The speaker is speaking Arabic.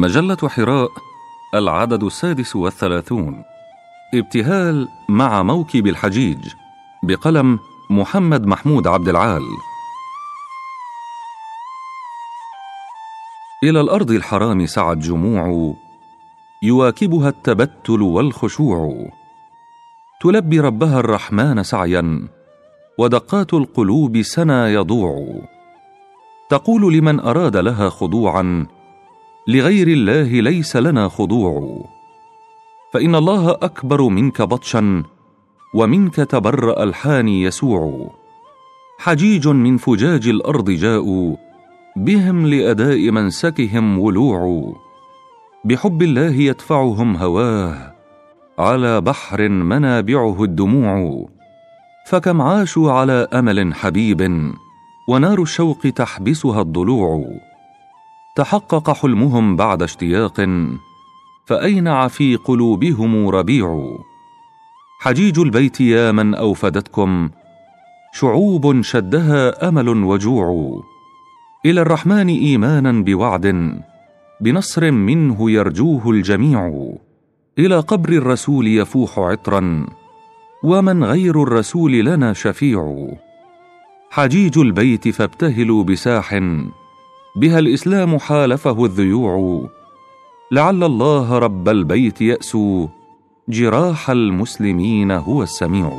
مجلة حراء العدد السادس والثلاثون. ابتهال مع موكب الحجيج بقلم محمد محمود عبد العال. إلى الأرض الحرام سعت جموع يواكبها التبتل والخشوع. تلبي ربها الرحمن سعيا ودقات القلوب سنا يضوع. تقول لمن أراد لها خضوعا لغير الله ليس لنا خضوع. فإن الله أكبر منك بطشا ومنك تبرأ الحاني يسوع. حجيج من فجاج الأرض جاءوا بهم لأداء منسكهم ولوع. بحب الله يدفعهم هواه على بحر منابعه الدموع. فكم عاشوا على أمل حبيب ونار الشوق تحبسها الضلوع. تحقق حلمهم بعد اشتياق فاينع في قلوبهم ربيع؟ حجيج البيت يا من أوفدتكم شعوب شدها أمل وجوع. إلى الرحمن إيمانا بوعد بنصر منه يرجوه الجميع. إلى قبر الرسول يفوح عطرا ومن غير الرسول لنا شفيع. حجيج البيت فابتهلوا بساح بها الإسلام حالفه الذيوع. لعل الله رب البيت يأسو جراح المسلمين هو السميع.